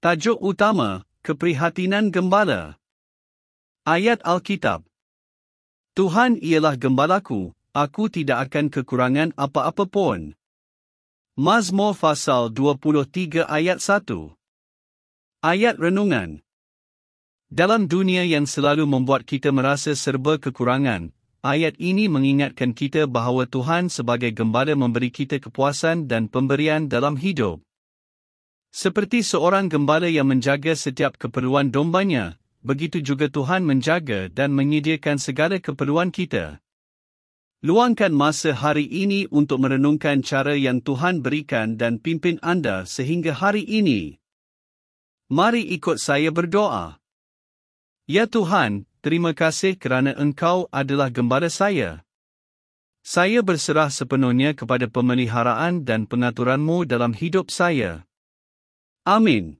Tajuk utama, Keprihatinan Gembala. Ayat Alkitab. Tuhan ialah gembalaku, aku tidak akan kekurangan apa-apa pun. Mazmur Fasal 23 Ayat 1 Ayat Renungan Dalam dunia yang selalu membuat kita merasa serba kekurangan, ayat ini mengingatkan kita bahawa Tuhan sebagai gembala memberi kita kepuasan dan pemberian dalam hidup. Seperti seorang gembala yang menjaga setiap keperluan dombanya, begitu juga Tuhan menjaga dan menyediakan segala keperluan kita. Luangkan masa hari ini untuk merenungkan cara yang Tuhan berikan dan pimpin anda sehingga hari ini. Mari ikut saya berdoa. Ya Tuhan, terima kasih kerana Engkau adalah gembala saya. Saya berserah sepenuhnya kepada pemeliharaan dan pengaturan-Mu dalam hidup saya. Amin.